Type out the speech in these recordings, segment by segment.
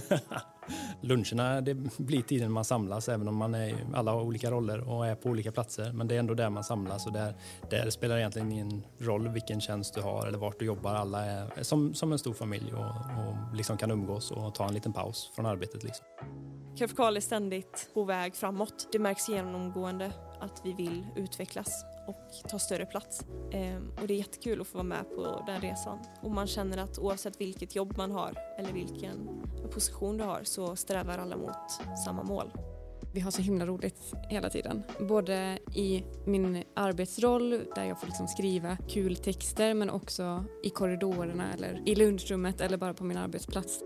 Luncherna det blir tiden man samlas även om man är alla har olika roller och är på olika platser. Men det är ändå där man samlas och där, där spelar egentligen ingen roll vilken tjänst du har eller vart du jobbar. Alla är som, som en stor familj och, och liksom kan umgås och ta en liten paus från arbetet. Liksom. Kafkal är ständigt på väg framåt. Det märks genomgående att vi vill utvecklas och ta större plats. Ehm, och det är jättekul att få vara med på den resan. Och man känner att oavsett vilket jobb man har eller vilken position du har så strävar alla mot samma mål. Vi har så himla roligt hela tiden. Både i min arbetsroll där jag får liksom skriva kul texter men också i korridorerna eller i lunchrummet eller bara på min arbetsplats.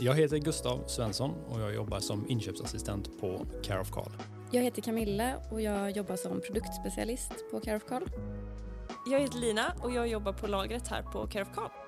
Jag heter Gustav Svensson och jag jobbar som inköpsassistent på Care of Carl. Jag heter Camilla och jag jobbar som produktspecialist på Care of Carl. Jag heter Lina och jag jobbar på lagret här på Care of Carl.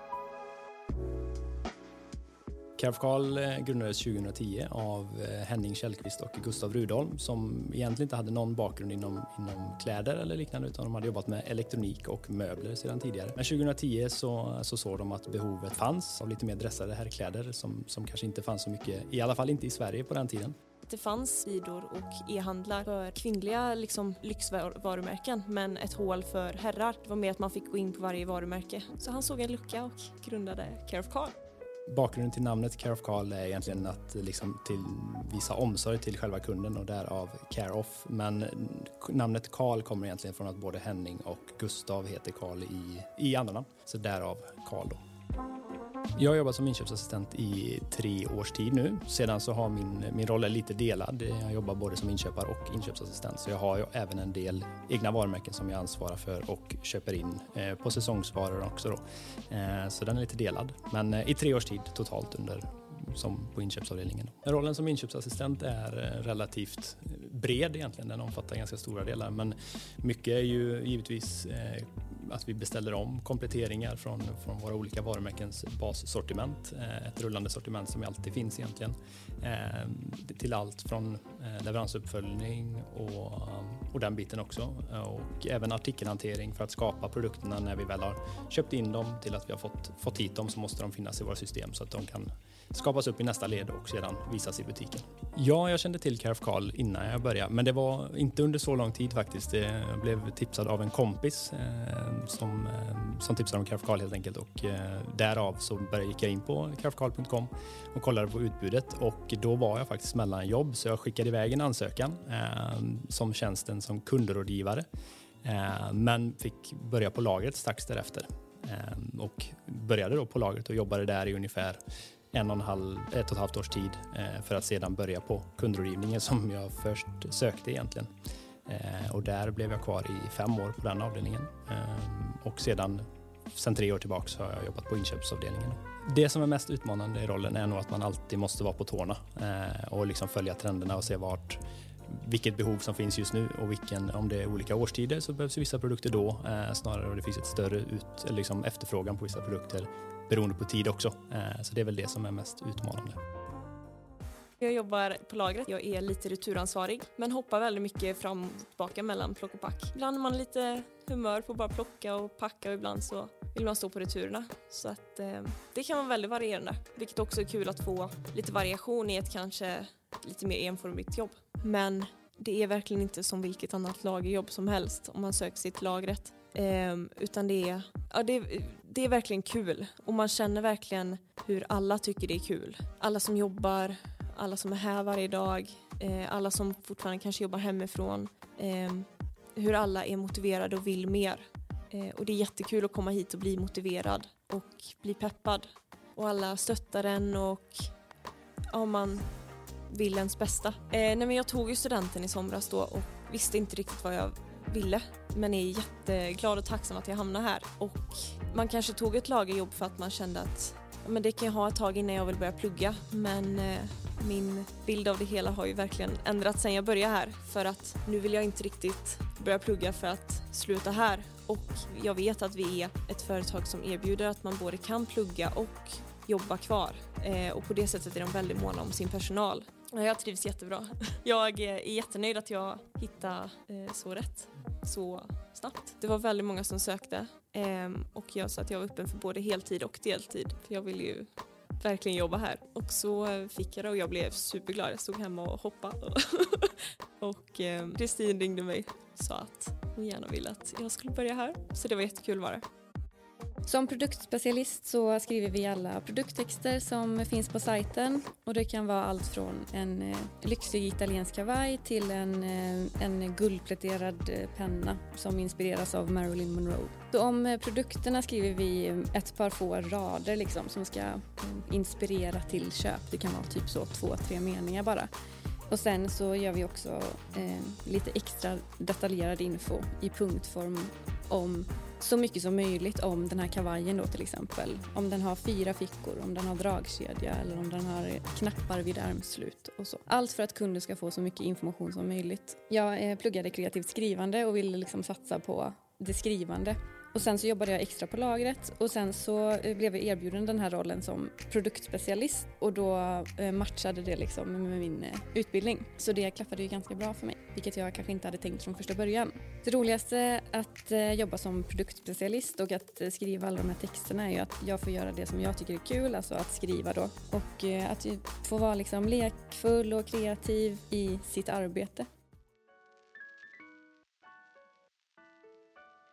Carl eh, grundades 2010 av eh, Henning Källqvist och Gustav Rudholm som egentligen inte hade någon bakgrund inom, inom kläder eller liknande utan de hade jobbat med elektronik och möbler sedan tidigare. Men 2010 så, så såg de att behovet fanns av lite mer dressade herrkläder som, som kanske inte fanns så mycket, i alla fall inte i Sverige på den tiden. Det fanns sidor och e-handlar för kvinnliga liksom, lyxvarumärken men ett hål för herrar. Det var mer att man fick gå in på varje varumärke. Så han såg en lucka och grundade Care of Carl. Bakgrunden till namnet Care of Carl är egentligen att liksom till, visa omsorg till själva kunden och därav Care of. Men namnet Carl kommer egentligen från att både Henning och Gustav heter Carl i, i andra namn. Så därav Carl då. Jag har jobbat som inköpsassistent i tre års tid nu. Sedan så har min, min roll är lite delad. Jag jobbar både som inköpare och inköpsassistent. Så jag har ju även en del egna varumärken som jag ansvarar för och köper in eh, på säsongsvaror också. Då. Eh, så den är lite delad. Men eh, i tre års tid totalt under som på inköpsavdelningen. Rollen som inköpsassistent är eh, relativt eh, bred egentligen. Den omfattar ganska stora delar men mycket är ju givetvis eh, att vi beställer om kompletteringar från, från våra olika varumärkens bassortiment. Eh, ett rullande sortiment som alltid finns egentligen. Eh, till allt från eh, leveransuppföljning och, och den biten också. Och även artikelhantering för att skapa produkterna när vi väl har köpt in dem till att vi har fått, fått hit dem så måste de finnas i våra system så att de kan skapas upp i nästa led och sedan visas i butiken. Ja, jag kände till Care of Carl innan jag började, men det var inte under så lång tid faktiskt. Jag blev tipsad av en kompis som, eh, som tipsade om Care helt enkelt. Och eh, därav så började, gick jag in på careofcarl.com och kollade på utbudet. Och då var jag faktiskt mellan jobb så jag skickade iväg en ansökan eh, som tjänsten som kundrådgivare eh, men fick börja på lagret strax därefter. Eh, och började då på lagret och jobbade där i ungefär en och en halv, ett och ett halvt års tid eh, för att sedan börja på kundrådgivningen som jag först sökte egentligen. Eh, och där blev jag kvar i fem år på den avdelningen. Eh, och sedan, sedan tre år tillbaka har jag jobbat på inköpsavdelningen. Det som är mest utmanande i rollen är nog att man alltid måste vara på tårna eh, och liksom följa trenderna och se vart vilket behov som finns just nu och vilken, om det är olika årstider så behövs vissa produkter då snarare och det finns ett större ut, liksom efterfrågan på vissa produkter beroende på tid också. Eh, så det är väl det som är mest utmanande. Jag jobbar på lagret. Jag är lite returansvarig men hoppar väldigt mycket fram och tillbaka mellan plock och pack. Ibland är man lite humör på att bara plocka och packa och ibland så vill man stå på returerna. Så att eh, det kan vara väldigt varierande, vilket också är kul att få lite variation i ett kanske lite mer enformigt jobb. Men det är verkligen inte som vilket annat lagerjobb som helst om man söker sig till lagret. Eh, utan det är, ja, det, det är verkligen kul och man känner verkligen hur alla tycker det är kul. Alla som jobbar, alla som är här varje dag, eh, alla som fortfarande kanske jobbar hemifrån. Eh, hur alla är motiverade och vill mer. Eh, och det är jättekul att komma hit och bli motiverad och bli peppad. Och alla stöttar en och ja, man vill ens bästa. Eh, nej, men jag tog ju studenten i somras då och visste inte riktigt vad jag ville men är jätteglad och tacksam att jag hamnade här. Och man kanske tog ett lagerjobb för att man kände att men det kan jag ha ett tag innan jag vill börja plugga men eh, min bild av det hela har ju verkligen ändrats sen jag började här för att nu vill jag inte riktigt börja plugga för att sluta här och jag vet att vi är ett företag som erbjuder att man både kan plugga och jobba kvar eh, och på det sättet är de väldigt måna om sin personal. Jag trivs jättebra. Jag är jättenöjd att jag hittade eh, så rätt. Så snabbt. Det var väldigt många som sökte eh, och jag sa att jag var öppen för både heltid och deltid för jag vill ju verkligen jobba här. Och så fick jag det och jag blev superglad. Jag stod hemma och hoppade. och eh, Kristin eh, ringde mig och sa att hon gärna ville att jag skulle börja här. Så det var jättekul var det. Som produktspecialist så skriver vi alla produkttexter som finns på sajten och det kan vara allt från en eh, lyxig italiensk kavaj till en, eh, en guldpläterad eh, penna som inspireras av Marilyn Monroe. Så om produkterna skriver vi ett par få rader liksom, som ska inspirera till köp. Det kan vara typ så två, tre meningar bara. Och sen så gör vi också eh, lite extra detaljerad info i punktform om så mycket som möjligt om den här kavajen då till exempel. Om den har fyra fickor, om den har dragkedja eller om den har knappar vid armslut. och så. Allt för att kunden ska få så mycket information som möjligt. Jag eh, pluggade kreativt skrivande och ville liksom satsa på det skrivande och sen så jobbade jag extra på lagret och sen så eh, blev jag erbjuden den här rollen som produktspecialist och då eh, matchade det liksom med min eh, utbildning. Så det klaffade ju ganska bra för mig, vilket jag kanske inte hade tänkt från första början. Det roligaste att jobba som produktspecialist och att skriva alla de här texterna är ju att jag får göra det som jag tycker är kul, alltså att skriva då. Och att få vara liksom lekfull och kreativ i sitt arbete.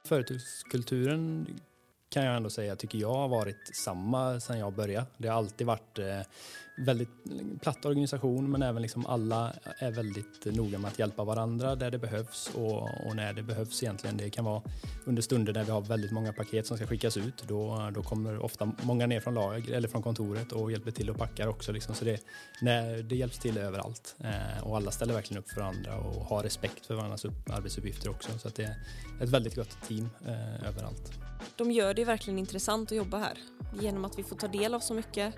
Företagskulturen kan jag ändå säga tycker jag har varit samma sedan jag började. Det har alltid varit eh, väldigt platt organisation men även liksom alla är väldigt noga med att hjälpa varandra där det behövs och, och, när det behövs egentligen. Det kan vara under stunder när vi har väldigt många paket som ska skickas ut. Då, då kommer ofta många ner från lager eller från kontoret och hjälper till och packar också. Liksom. Så det, när, det hjälps till överallt eh, och alla ställer verkligen upp för varandra och har respekt för varandras upp, arbetsuppgifter också. Så det är ett väldigt gott team eh, överallt. De gör det verkligen intressant att jobba här genom att vi får ta del av så mycket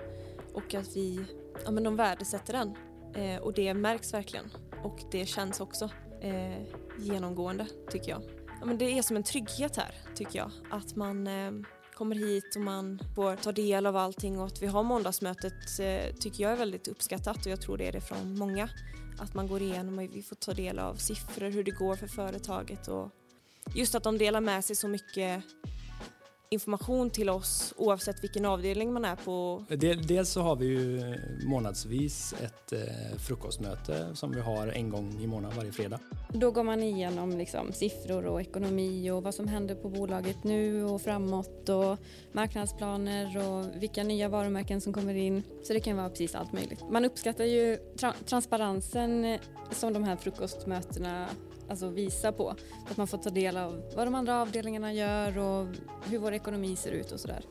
och att vi, ja men de värdesätter den. Eh, och det märks verkligen. Och det känns också eh, genomgående tycker jag. Ja, men det är som en trygghet här tycker jag. Att man eh, kommer hit och man får ta del av allting och att vi har måndagsmötet eh, tycker jag är väldigt uppskattat och jag tror det är det från många. Att man går igenom och vi får ta del av siffror, hur det går för företaget och just att de delar med sig så mycket information till oss oavsett vilken avdelning man är på? Dels så har vi ju månadsvis ett eh, frukostmöte som vi har en gång i månaden varje fredag. Då går man igenom liksom siffror och ekonomi och vad som händer på bolaget nu och framåt och marknadsplaner och vilka nya varumärken som kommer in. Så det kan vara precis allt möjligt. Man uppskattar ju tra transparensen som de här frukostmötena alltså visa på. Så att man får ta del av vad de andra avdelningarna gör och hur vår ekonomi ser ut och sådär.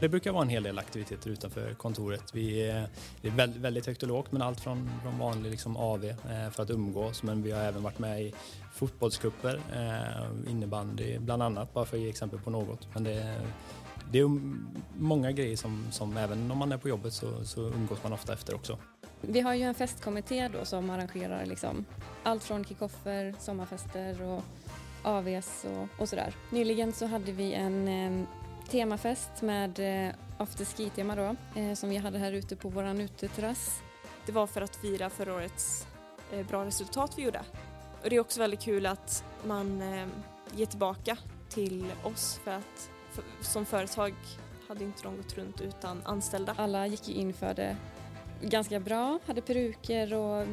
Det brukar vara en hel del aktiviteter utanför kontoret. Vi är, det är väldigt, högt och lågt men allt från, från vanlig liksom AV eh, för att umgås men vi har även varit med i fotbollscuper, eh, innebandy bland annat bara för att ge exempel på något. Men det, det är många grejer som, som även om man är på jobbet så, så umgås man ofta efter också. Vi har ju en festkommitté då som arrangerar liksom allt från kickoffer, sommarfester och AVs och, och sådär. Nyligen så hade vi en eh, temafest med eh, afterski-tema då eh, som vi hade här ute på våran uteterrass. Det var för att fira förra årets eh, bra resultat vi gjorde. Och det är också väldigt kul att man eh, ger tillbaka till oss för att för, som företag hade inte de gått runt utan anställda. Alla gick ju in för det ganska bra, hade peruker och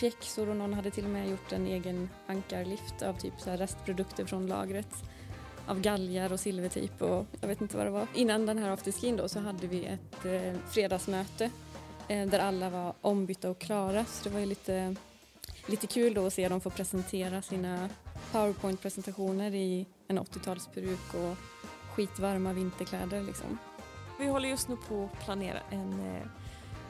pjäxor och någon hade till och med gjort en egen ankarlift av typ så restprodukter från lagret av galgar och silvertejp och jag vet inte vad det var. Innan den här afterskin då så hade vi ett eh, fredagsmöte eh, där alla var ombytta och klara så det var ju lite, lite kul då att se dem få presentera sina powerpoint-presentationer i en 80-talsperuk och skitvarma vinterkläder liksom. Vi håller just nu på att planera en eh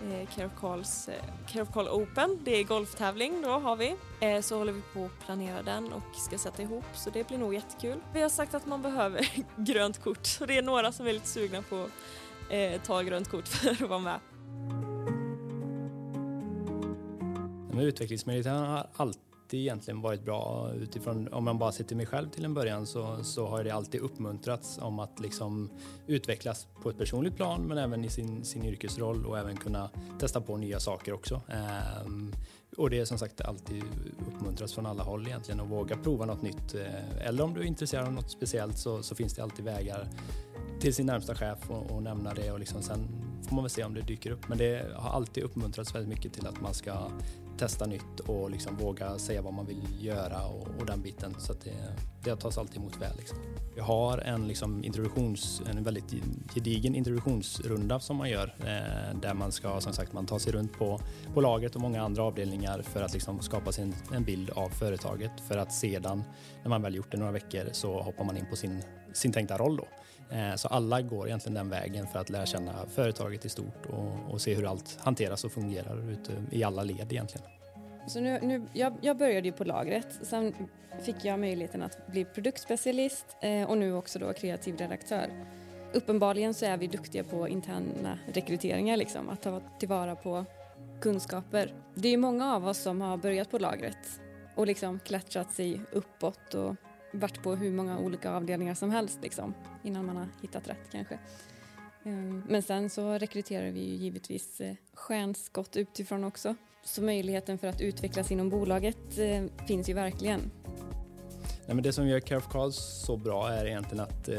eh, Care, eh, of Call eh, Care of Open. Det är golftävling då har vi. Eh, så håller vi på att planera den och ska sätta ihop så det blir nog jättekul. Vi har sagt att man behöver grönt kort så det är några som är lite sugna på att eh, ta grönt kort för att vara med. Utvecklingsmöjligheterna har alltid alltid egentligen varit bra utifrån, om man bara ser till mig själv till en början så, så har det alltid uppmuntrats om att liksom utvecklas på ett personligt plan men även i sin, sin yrkesroll och även kunna testa på nya saker också. Ehm, och det är som sagt alltid uppmuntrats från alla håll egentligen att våga prova något nytt. Eh, eller om du är intresserad av något speciellt så, så finns det alltid vägar till sin närmsta chef och, och nämna det och liksom sen får man väl se om det dyker upp. Men det har alltid uppmuntrats väldigt mycket till att man ska testa nytt och liksom våga säga vad man vill göra och, och den biten. Så det, det tas alltid emot väl. Liksom. Vi har en, liksom introduktions, en väldigt gedigen introduktionsrunda som man gör eh, där man ska, som sagt, man tar sig runt på, på laget och många andra avdelningar för att liksom skapa sin, en bild av företaget för att sedan när man väl gjort det några veckor så hoppar man in på sin, sin tänkta roll då. Eh, så alla går egentligen den vägen för att lära känna företaget i stort och, och se hur allt hanteras och fungerar ute i alla led egentligen. Så nu, nu, jag, jag började ju på lagret, sen fick jag möjligheten att bli produktspecialist eh, och nu också då kreativ redaktör. Uppenbarligen så är vi duktiga på interna rekryteringar, liksom, att ta tillvara på kunskaper. Det är många av oss som har börjat på lagret och liksom klättrat sig uppåt och varit på hur många olika avdelningar som helst liksom, innan man har hittat rätt kanske. Ehm, men sen så rekryterar vi ju givetvis eh, stjärnskott utifrån också. Så möjligheten för att utvecklas inom bolaget eh, finns ju verkligen. Nej, men det som gör Care of Cards så bra är egentligen att eh,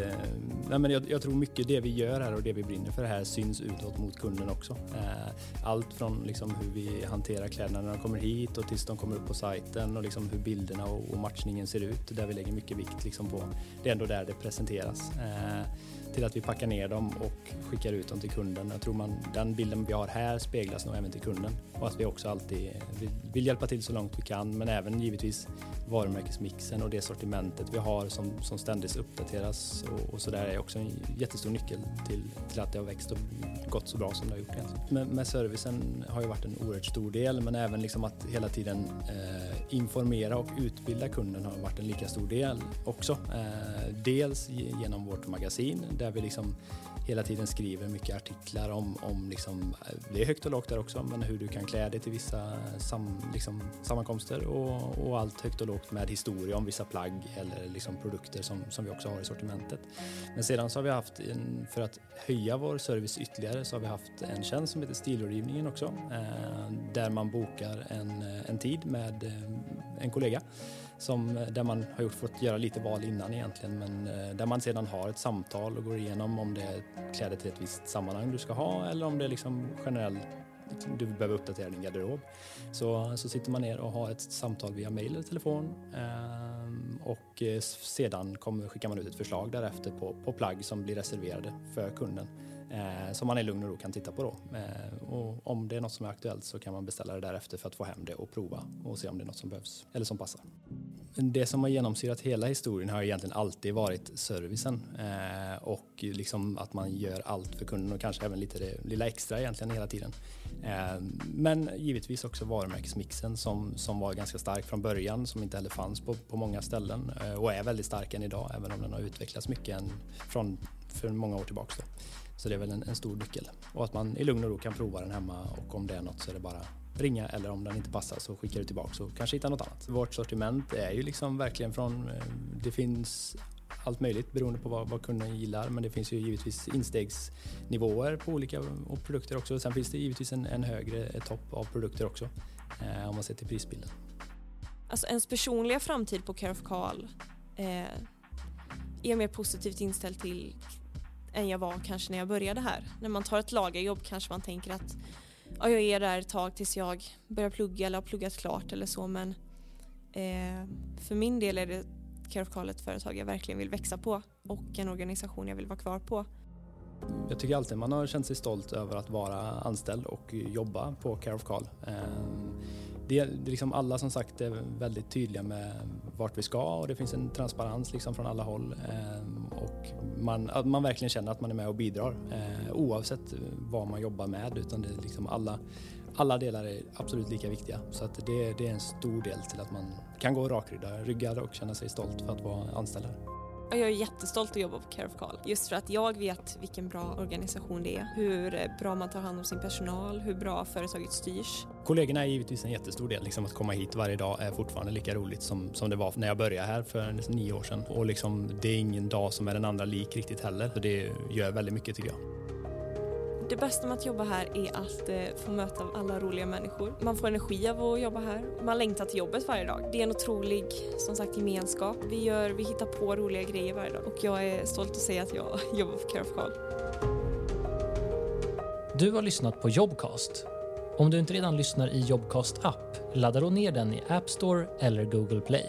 nej, men jag, jag, tror mycket det vi gör här och det vi brinner för här syns utåt mot kunden också. Eh, allt från liksom hur vi hanterar kläderna när de kommer hit och tills de kommer upp på sajten och liksom hur bilderna och, och matchningen ser ut där vi lägger mycket vikt liksom på. Det är ändå där det presenteras. Eh, till att vi packar ner dem och skickar ut dem till kunden. Jag tror man, den bilden vi har här speglas nog även till kunden och att vi också alltid vill hjälpa till så långt vi kan men även givetvis varumärkesmixen och det sortimentet vi har som, som ständigt uppdateras och, och så där är också en jättestor nyckel till, till att det har växt och gått så bra som det har gjort egentligen. Med, med servicen har ju varit en oerhört stor del men även liksom att hela tiden eh, informera och utbilda kunden har varit en lika stor del också. Eh, dels genom vårt magasin där vi liksom hela tiden skriver mycket artiklar om, om liksom, eh, det är högt och lågt där också, men hur du kan klä dig till vissa sam, liksom, sammankomster och, och, allt högt och lågt med historia om vissa plagg eller liksom produkter som, som vi också har i sortimentet. Men sedan så har vi haft, en, för att höja vår service ytterligare, så har vi haft en tjänst som heter Stilrådgivningen också, eh, där man bokar en, eh, en tid med eh, en kollega som, eh, där man har gjort, fått göra lite val innan egentligen men eh, där man sedan har ett samtal och går igenom om det är kläder till ett visst sammanhang du ska ha eller om det är liksom generellt liksom, du behöver uppdatera din garderob. Så, så sitter man ner och har ett samtal via mail eller telefon ehm, eh, och sedan kommer, skickar man ut ett förslag därefter på, på plagg som blir reserverade för kunden eh, som man i lugn och ro kan titta på då. Eh, och om det är något som är aktuellt så kan man beställa det därefter för att få hem det och prova och se om det är något som behövs eller som passar. Det som har genomsyrat hela historien har egentligen alltid varit servicen eh, och liksom att man gör allt för kunden och kanske även lite det lilla extra egentligen hela tiden. Eh, men givetvis också varumärkesmixen som, som var ganska stark från början som inte heller fanns på, på många ställen eh, och är väldigt stark än idag även om den har utvecklats mycket än från för många år tillbaka. Då. Så det är väl en, en, stor nyckel. Och att man i lugn och ro kan prova den hemma och om det är något så är det bara ringa eller om den inte passar så skickar du tillbaka och kanske hitta något annat. Vårt sortiment är ju liksom verkligen från, eh, det finns allt möjligt beroende på vad, vad kunden gillar men det finns ju givetvis instegsnivåer på olika produkter också. Sen finns det givetvis en, en högre topp av produkter också eh, om man ser till prisbilden. Alltså ens personliga framtid på Care of Carl eh, är mer positivt inställd till än jag var kanske när jag började här. När man tar ett lagerjobb kanske man tänker att ja, jag är där ett tag tills jag börjar plugga eller har pluggat klart eller så men eh, för min del är det Care of Carl ett företag jag verkligen vill växa på och en organisation jag vill vara kvar på. Jag tycker alltid man har känt sig stolt över att vara anställd och jobba på Care of Carl. Eh, det, det liksom alla som sagt är väldigt tydliga med vart vi ska och det finns en transparens liksom från alla håll ehm, och man, att man verkligen känner att man är med och bidrar eh, oavsett vad man jobbar med utan det är liksom alla, alla delar är absolut lika viktiga så att det, det är en stor del till att man kan gå rakryggad och känna sig stolt för att vara anställd här. Jag är jättestolt att jobba på Care of Call. Just för att jag vet vilken bra organisation det är. Hur eh, bra man tar hand om sin personal, hur bra företaget styrs. Kollegorna är givetvis en jättestor del. Liksom att komma hit varje dag är fortfarande lika roligt som, som det var när jag började här för nio år sedan. Och liksom, det är ingen dag som är den andra lik riktigt heller. Så det gör väldigt mycket tycker jag. Det bästa med att jobba här är att eh, få möta alla roliga människor. Man får energi av att jobba här. Man längtar till jobbet varje dag. Det är en otrolig som sagt, gemenskap. Vi, gör, vi hittar på roliga grejer varje dag och jag är stolt att säga att jag jobbar för Care of Call. Du har lyssnat på Jobcast. Om du inte redan lyssnar i Jobcast app, ladda då ner den i App Store eller Google Play.